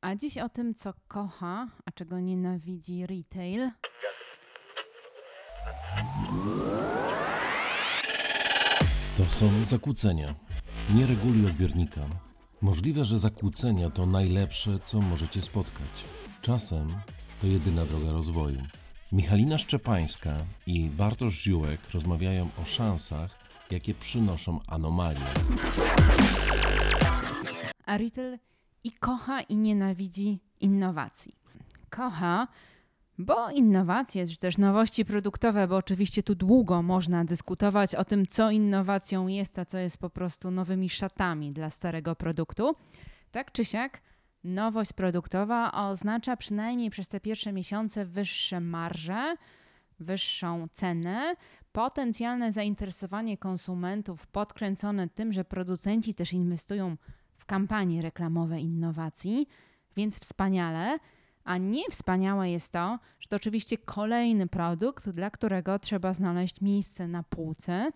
A dziś o tym, co kocha, a czego nienawidzi retail. To są zakłócenia. Nie reguluj odbiornika. Możliwe, że zakłócenia to najlepsze, co możecie spotkać. Czasem to jedyna droga rozwoju. Michalina Szczepańska i Bartosz Ziółek rozmawiają o szansach, jakie przynoszą anomalie. A retail i kocha, i nienawidzi innowacji. Kocha, bo innowacje, czy też nowości produktowe, bo oczywiście tu długo można dyskutować o tym, co innowacją jest, a co jest po prostu nowymi szatami dla starego produktu. Tak czy siak, nowość produktowa oznacza przynajmniej przez te pierwsze miesiące wyższe marże, wyższą cenę, potencjalne zainteresowanie konsumentów podkręcone tym, że producenci też inwestują kampanie reklamowe innowacji, więc wspaniale. A nie wspaniałe jest to, że to oczywiście kolejny produkt, dla którego trzeba znaleźć miejsce na półce,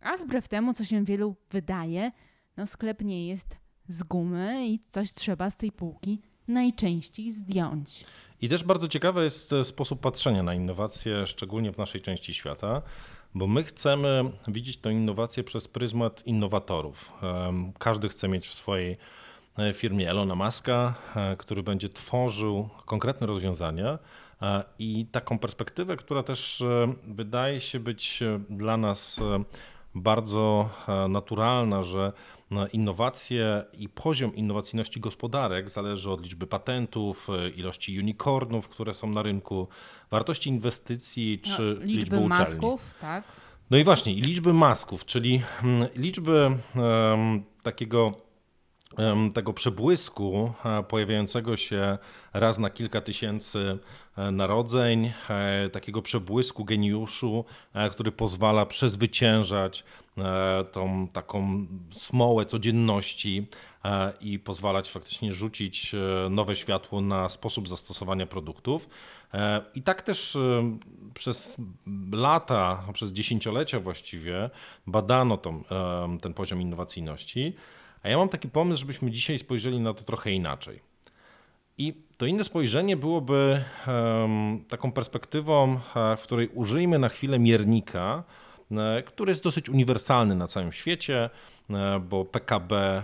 a wbrew temu, co się wielu wydaje, no sklep nie jest z gumy i coś trzeba z tej półki najczęściej zdjąć. I też bardzo ciekawy jest e, sposób patrzenia na innowacje, szczególnie w naszej części świata, bo my chcemy widzieć tę innowację przez pryzmat innowatorów. Każdy chce mieć w swojej e, firmie Elona Muska, e, który będzie tworzył konkretne rozwiązania e, i taką perspektywę, która też wydaje się być dla nas bardzo naturalna, że innowacje i poziom innowacyjności gospodarek zależy od liczby patentów, ilości unicornów, które są na rynku, wartości inwestycji czy No, liczby, liczby uczelni. masków, tak? No i właśnie, i liczby masków, czyli mm, liczby em, takiego tego przebłysku e, pojawiającego się raz na kilka tysięcy narodzeń, e, takiego przebłysku geniuszu, e, który pozwala przezwyciężać e, tą taką smołę codzienności e, i pozwalać faktycznie rzucić e, nowe światło na sposób zastosowania produktów. E, I tak też e, przez lata, przez dziesięciolecia właściwie badano tą, ten poziom innowacyjności. A ja mam taki pomysł, żebyśmy dzisiaj spojrzeli na to trochę inaczej. I to inne spojrzenie byłoby taką perspektywą, e, w której użyjmy na chwilę miernika, e, który jest dosyć uniwersalny na całym świecie, e, bo PKB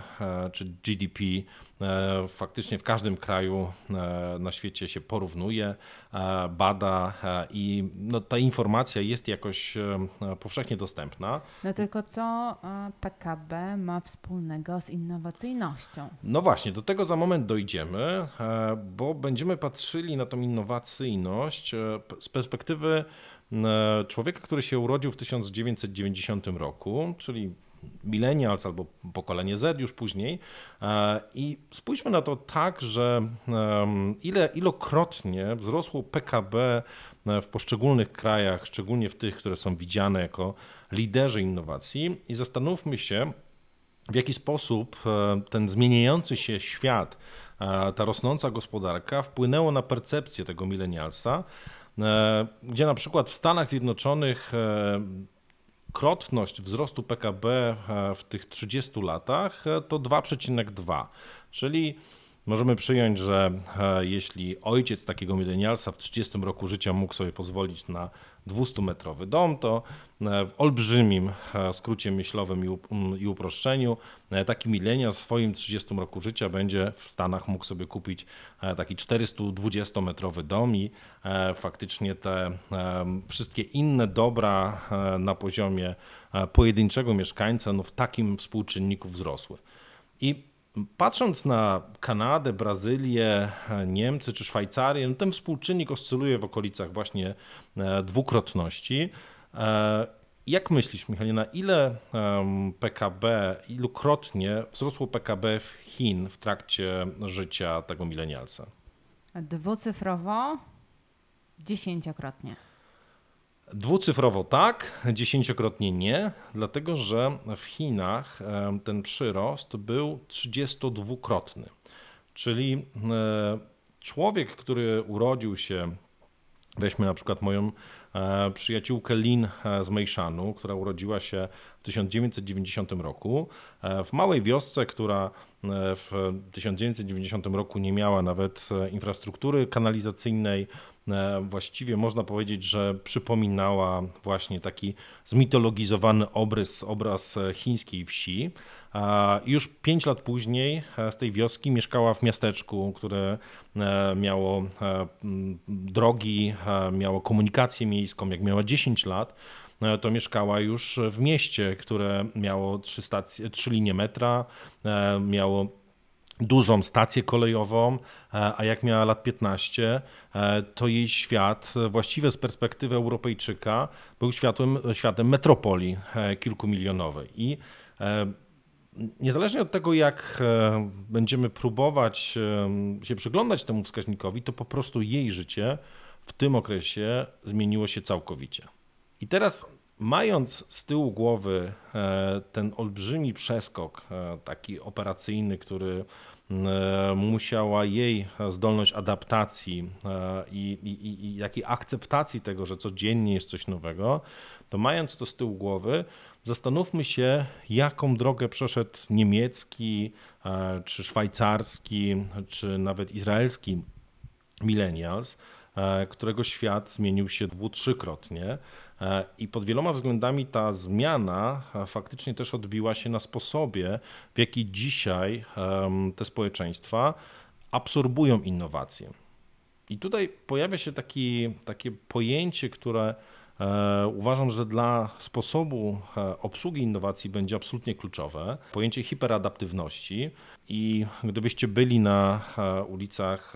czy GDP faktycznie w każdym kraju e, na świecie się porównuje, e, bada e, i no, ta informacja jest jakoś e, powszechnie dostępna. No tylko co e, PKB ma wspólnego z innowacyjnością? No właśnie, do tego za moment dojdziemy, e, bo będziemy patrzyli na tą innowacyjność e, z perspektywy e, człowieka, który się urodził w 1990 roku, czyli millennials albo pokolenie Z już później. E, I spójrzmy na to tak, że ile, ilokrotnie wzrosło PKB w poszczególnych krajach, szczególnie w tych, które są widziane jako liderzy innowacji i zastanówmy się, w jaki sposób e, ten zmieniający się świat, e, ta rosnąca gospodarka wpłynęło na percepcję tego milenialsa, e, gdzie na przykład w Stanach Zjednoczonych e, krotność wzrostu PKB e, w tych 30 latach e, to 2,2, czyli możemy przyjąć, że e, jeśli ojciec takiego milenialsa w 30 roku życia mógł sobie pozwolić na 200-metrowy dom, to e, w olbrzymim e, skrócie myślowym i uproszczeniu taki milenial w swoim 30 roku życia będzie w Stanach mógł sobie kupić taki 420-metrowy dom i faktycznie te wszystkie inne dobra na poziomie pojedynczego mieszkańca no w takim współczynniku wzrosły. I Patrząc na Kanadę, Brazylię, Niemcy czy Szwajcarię, no ten współczynnik oscyluje w okolicach właśnie e, dwukrotności. E, Jak myślisz, Michalina, ile em, PKB, ilukrotnie wzrosło PKB w Chin w trakcie życia tego milenialsa? Dwucyfrowo, dziesięciokrotnie. Dwucyfrowo tak, dziesięciokrotnie nie, dlatego że w Chinach em, ten przyrost był 32-krotny. Czyli e, człowiek, który urodził się Weźmy na przykład moją e, przyjaciółkę Lin e, z Mejszanu, która urodziła się w 1990 roku. E, w małej wiosce, która e, w 1990 roku nie miała nawet e, infrastruktury kanalizacyjnej, e, właściwie można powiedzieć, że przypominała właśnie taki zmitologizowany obraz, obraz e, chińskiej wsi. Już pięć lat później e, z tej wioski mieszkała w miasteczku, które e, miało e, drogi, e, miało komunikację miejską. Jak miała 10 lat, e, to mieszkała już w mieście, które miało trzy, stacje, trzy linie metra, e, miało dużą stację kolejową, e, a jak miała lat 15, e, to jej świat, właściwie z perspektywy Europejczyka, był światłem, światem metropolii kilkumilionowej. I niezależnie od tego, jak będziemy próbować się przyglądać temu wskaźnikowi, to po prostu jej życie w tym okresie zmieniło się całkowicie. I teraz, mając z tyłu głowy e, ten olbrzymi przeskok, e, taki operacyjny, który e, musiała jej zdolność adaptacji i, i, i jakiej akceptacji tego, że codziennie jest coś nowego, to mając to z tyłu głowy, zastanówmy się, jaką drogę przeszedł niemiecki, czy szwajcarski, czy nawet izraelski millennials, którego świat zmienił się dwu, trzykrotnie. E, I pod wieloma względami ta zmiana e, faktycznie też odbiła się na sposobie, w jaki dzisiaj te społeczeństwa absorbują innowacje. I tutaj pojawia się taki, takie pojęcie, które e, uważam, że dla sposobu e, obsługi innowacji będzie absolutnie kluczowe. Pojęcie hiperadaptywności. I gdybyście byli na e, ulicach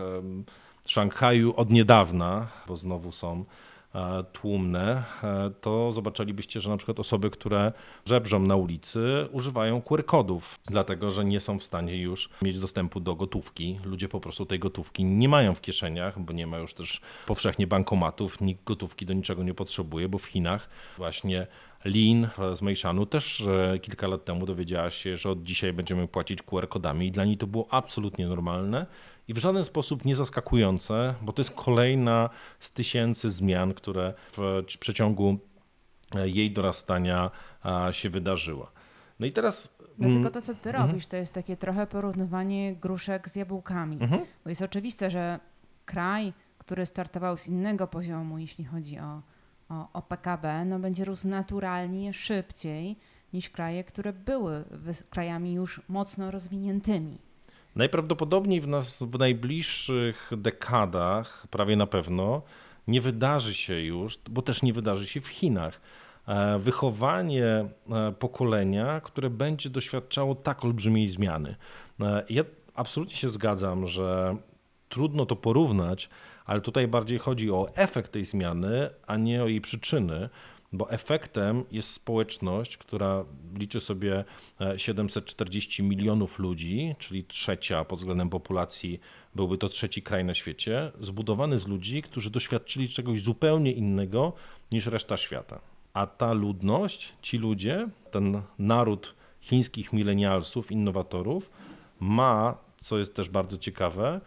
Szanghaju od niedawna, bo znowu są e, tłumne, e, to zobaczylibyście, że na przykład osoby, które żebrzą na ulicy, używają QR-kodów, dlatego że nie są w stanie już mieć dostępu do gotówki. Ludzie po prostu tej gotówki nie mają w kieszeniach, bo nie ma już też powszechnie bankomatów, nikt gotówki do niczego nie potrzebuje, bo w Chinach właśnie Lin z Mejszanu też e, kilka lat temu dowiedziała się, że od dzisiaj będziemy płacić QR-kodami i dla niej to było absolutnie normalne i w żaden sposób nie zaskakujące, bo to jest kolejna z tysięcy zmian, które w przeciągu e, jej dorastania się wydarzyła. No i teraz. No mm, tylko to, co ty robisz, to jest takie trochę porównywanie gruszek z jabłkami. Mhm. Bo jest oczywiste, że kraj, który startował z innego poziomu, jeśli chodzi o, o, o PKB, no będzie rósł naturalnie szybciej niż kraje, które były krajami już mocno rozwiniętymi. Najprawdopodobniej w nas w najbliższych dekadach, prawie na pewno, nie wydarzy się już, bo też nie wydarzy się w Chinach, e, wychowanie e, pokolenia, które będzie doświadczało tak olbrzymiej zmiany. E, Ja absolutnie się zgadzam, że trudno to porównać, ale tutaj bardziej chodzi o efekt tej zmiany, a nie o jej przyczyny, bo efektem jest społeczność, która liczy sobie e, 740 milionów ludzi, czyli trzecia pod względem populacji, byłby to trzeci kraj na świecie, zbudowany z ludzi, którzy doświadczyli czegoś zupełnie innego niż reszta świata. A ta ludność, ci ludzie, ten naród chińskich milenialsów, innowatorów, ma, co jest też bardzo ciekawe,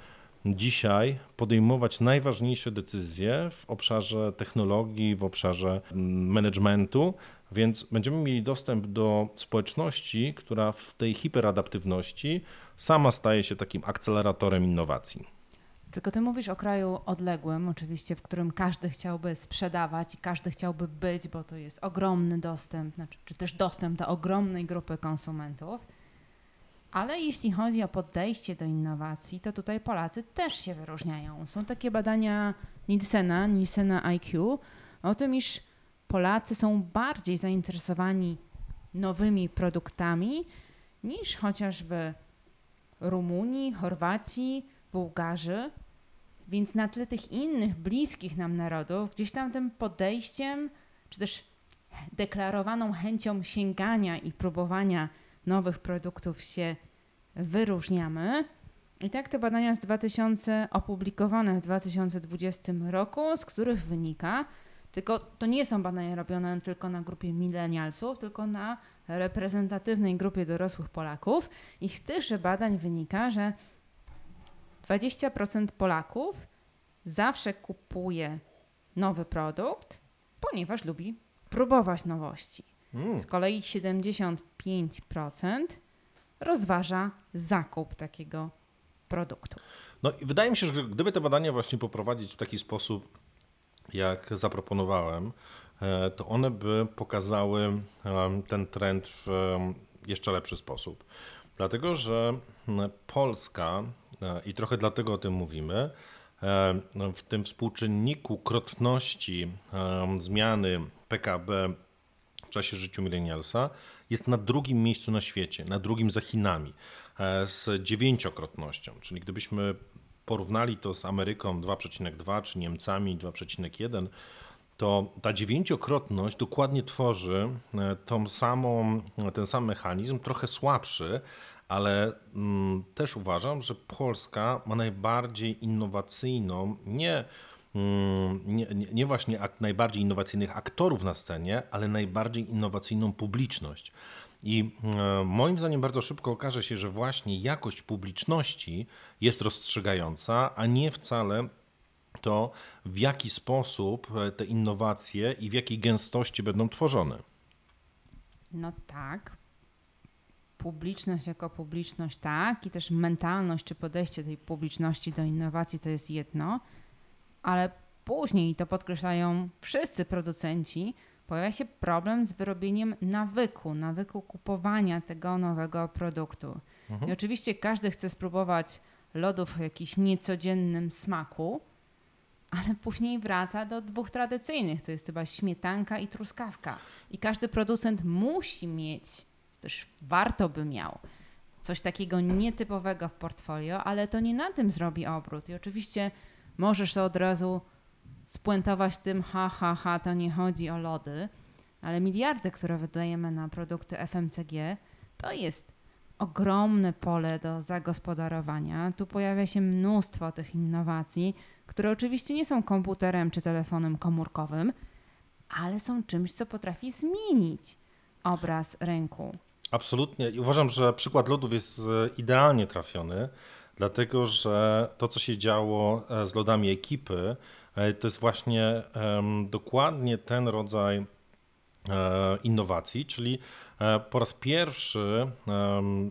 dzisiaj podejmować najważniejsze decyzje w obszarze technologii, w obszarze mm, managementu, więc będziemy mieli dostęp do społeczności, która w tej hiperadaptywności sama staje się takim akceleratorem innowacji. Tylko ty mówisz o kraju odległym, oczywiście, w którym każdy chciałby sprzedawać i każdy chciałby być, bo to jest ogromny dostęp, znaczy, czy też dostęp do ogromnej grupy konsumentów. Ale jeśli chodzi o podejście do innowacji, to tutaj Polacy też się wyróżniają. Są takie badania Nielsena, Nielsena IQ, o tym, iż Polacy są bardziej zainteresowani nowymi produktami niż chociażby Rumuni, Chorwaci, Bułgarzy. Więc na tle tych innych bliskich nam narodów, gdzieś tam tym podejściem, czy też deklarowaną chęcią sięgania i próbowania nowych produktów się wyróżniamy. I tak te badania z 2000 opublikowane w 2020 roku, z których wynika, tylko to nie są badania robione tylko na grupie milenialsów, tylko na reprezentatywnej grupie dorosłych Polaków. I z tychże badań wynika, że 20% Polaków zawsze kupuje nowy produkt, ponieważ lubi próbować nowości. Mm. Z kolei 75% rozważa zakup takiego produktu. No i wydaje mi się, że gdyby te badania właśnie poprowadzić w taki sposób, jak zaproponowałem, e, to one by pokazały em, ten trend w em, jeszcze lepszy sposób. Dlatego, że Polska, e, i trochę dlatego o tym mówimy, e, no, w tym współczynniku krotności zmiany PKB w czasie życia millennialsa jest na drugim miejscu na świecie, na drugim za Chinami, e, z dziewięciokrotnością. Czyli gdybyśmy porównali to z Ameryką 2,2 czy Niemcami 2,1, to ta dziewięciokrotność dokładnie tworzy e, tą samą, ten sam mechanizm, trochę słabszy, ale mm, też uważam, że Polska ma najbardziej innowacyjną, nie, nie, nie, nie właśnie najbardziej innowacyjnych aktorów na scenie, ale najbardziej innowacyjną publiczność. I e, moim zdaniem bardzo szybko okaże się, że właśnie jakość publiczności jest rozstrzygająca, a nie wcale to, w jaki sposób e, te innowacje i w jakiej gęstości będą tworzone. No tak. Publiczność jako publiczność, tak, i też mentalność czy podejście tej publiczności do innowacji to jest jedno, ale później, i to podkreślają wszyscy producenci, pojawia się problem z wyrobieniem nawyku, nawyku kupowania tego nowego produktu. I oczywiście każdy chce spróbować lodów o jakimś niecodziennym smaku, ale później wraca do dwóch tradycyjnych, to jest chyba śmietanka i truskawka. I każdy producent musi mieć, też warto by miał, coś takiego nietypowego w portfolio, ale to nie na tym zrobi obrót. I oczywiście możesz to od razu spuentować tym, ha, ha, ha, to nie chodzi o lody, ale miliardy, które wydajemy na produkty FMCG, to jest ogromne pole do zagospodarowania. Tu pojawia się mnóstwo tych innowacji, które oczywiście nie są komputerem czy telefonem komórkowym, ale są czymś, co potrafi zmienić obraz rynku. Absolutnie. I uważam, że przykład lodów jest e, idealnie trafiony, dlatego że to, co się działo e, z lodami ekipy, e, to jest właśnie dokładnie ten rodzaj e, innowacji, czyli po raz pierwszy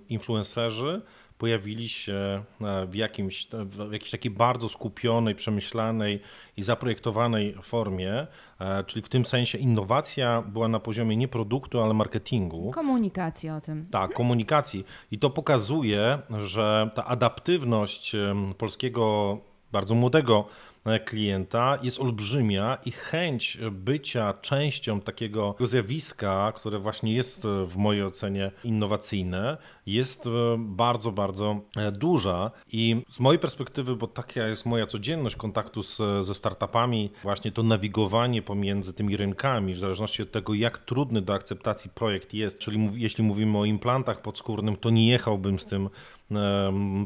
influencerzy pojawili się e, w, jakimś, w jakiejś takiej bardzo skupionej, przemyślanej i zaprojektowanej formie, e, czyli w tym sensie innowacja była na poziomie nie produktu, ale marketingu. Komunikacja o tym. Tak, komunikacji. I to pokazuje, że ta adaptywność polskiego, bardzo młodego e, klienta jest olbrzymia i chęć bycia częścią takiego zjawiska, które właśnie jest e, w mojej ocenie innowacyjne, jest e, bardzo, bardzo e, duża. I z mojej perspektywy, bo taka jest moja codzienność kontaktu z, ze startupami, właśnie to nawigowanie pomiędzy tymi rynkami, w zależności od tego, jak trudny do akceptacji projekt jest, czyli jeśli mówimy o implantach podskórnym, to nie jechałbym z tym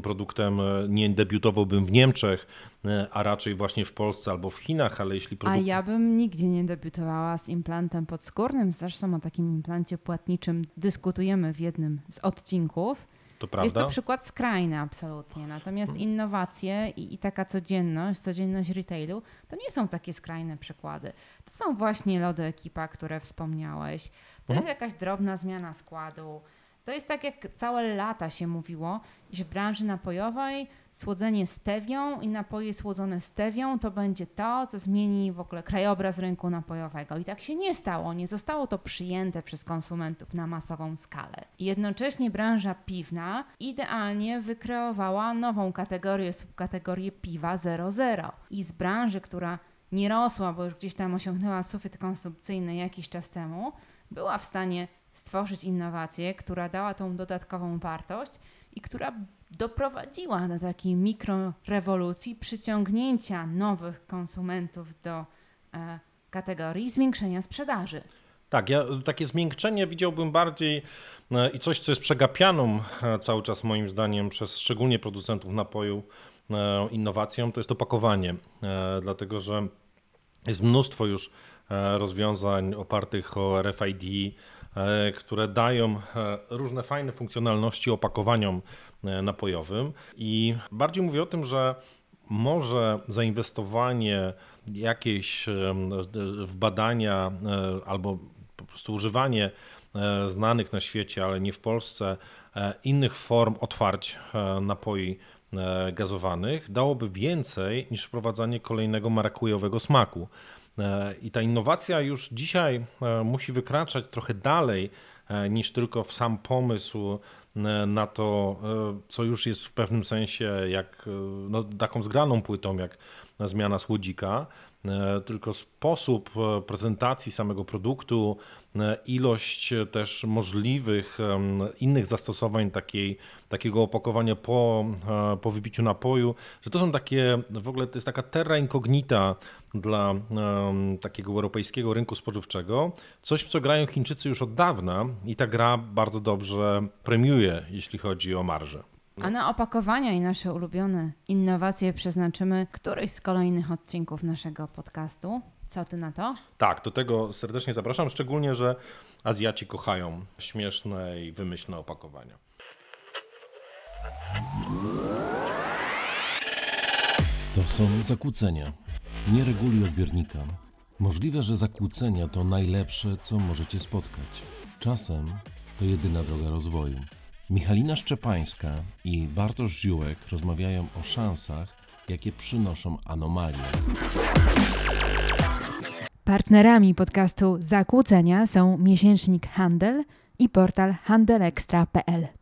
produktem, e, nie debiutowałbym w Niemczech, e, a raczej właśnie w Polsce albo w Chinach, ale jeśli A produkt... ja bym nigdzie nie debiutowała z implantem podskórnym. Zresztą o takim implancie płatniczym dyskutujemy w jednym z odcinków. to Jest prawda? Mhm. to przykład skrajny absolutnie. Natomiast innowacje i, i taka codzienność, codzienność retailu, to nie są takie skrajne przykłady. To są właśnie lody ekipa, które wspomniałeś. To Mhm. jest jakaś drobna zmiana składu. To jest tak, jak całe lata się mówiło, że w branży napojowej słodzenie stewią i napoje słodzone stewią to będzie to, co zmieni w ogóle krajobraz rynku napojowego. I tak się nie stało. Nie zostało to przyjęte przez konsumentów na masową skalę. Jednocześnie branża piwna idealnie wykreowała nową kategorię, subkategorię piwa 00. I z branży, która nie rosła, bo już gdzieś tam osiągnęła sufit konsumpcyjny jakiś czas temu, była w stanie stworzyć innowację, która dała tą dodatkową wartość i która doprowadziła do takiej mikrorewolucji przyciągnięcia nowych konsumentów do e, kategorii zwiększenia sprzedaży. Tak, ja takie zmiękczenie widziałbym bardziej e, i coś, co jest przegapianą e, cały czas moim zdaniem przez szczególnie producentów napoju e, innowacją, to jest opakowanie, dlatego że jest mnóstwo już rozwiązań opartych o RFID, które dają e, różne fajne funkcjonalności opakowaniom e, napojowym i bardziej mówię o tym, że może zainwestowanie jakieś w badania e, albo po prostu używanie e, znanych na świecie, ale nie w Polsce, e, innych form otwarć e, napoi e, gazowanych dałoby więcej niż wprowadzanie kolejnego marakujowego smaku. E, I ta innowacja już dzisiaj e, musi wykraczać trochę dalej e, niż tylko w sam pomysł na to, co już jest w pewnym sensie jak no, taką zgraną płytą, jak zmiana słodzika, tylko sposób e, prezentacji samego produktu, e, ilość e, też możliwych innych zastosowań takiej, takiego opakowania po, e, po wypiciu napoju, że to są takie, w ogóle to jest taka terra incognita dla takiego europejskiego rynku spożywczego, coś w co grają Chińczycy już od dawna i ta gra bardzo dobrze premiuje, jeśli chodzi o marżę. A na opakowania i nasze ulubione innowacje przeznaczymy któryś z kolejnych odcinków naszego podcastu. Co ty na to? Tak, do tego serdecznie zapraszam, szczególnie, że Azjaci kochają śmieszne i wymyślne opakowania. To są zakłócenia. Nie reguluj odbiornika. Możliwe, że zakłócenia to najlepsze, co możecie spotkać. Czasem to jedyna droga rozwoju. Michalina Szczepańska i Bartosz Ziółek rozmawiają o szansach, jakie przynoszą anomalie. Partnerami podcastu Zakłócenia są miesięcznik Handel i portal handelextra.pl.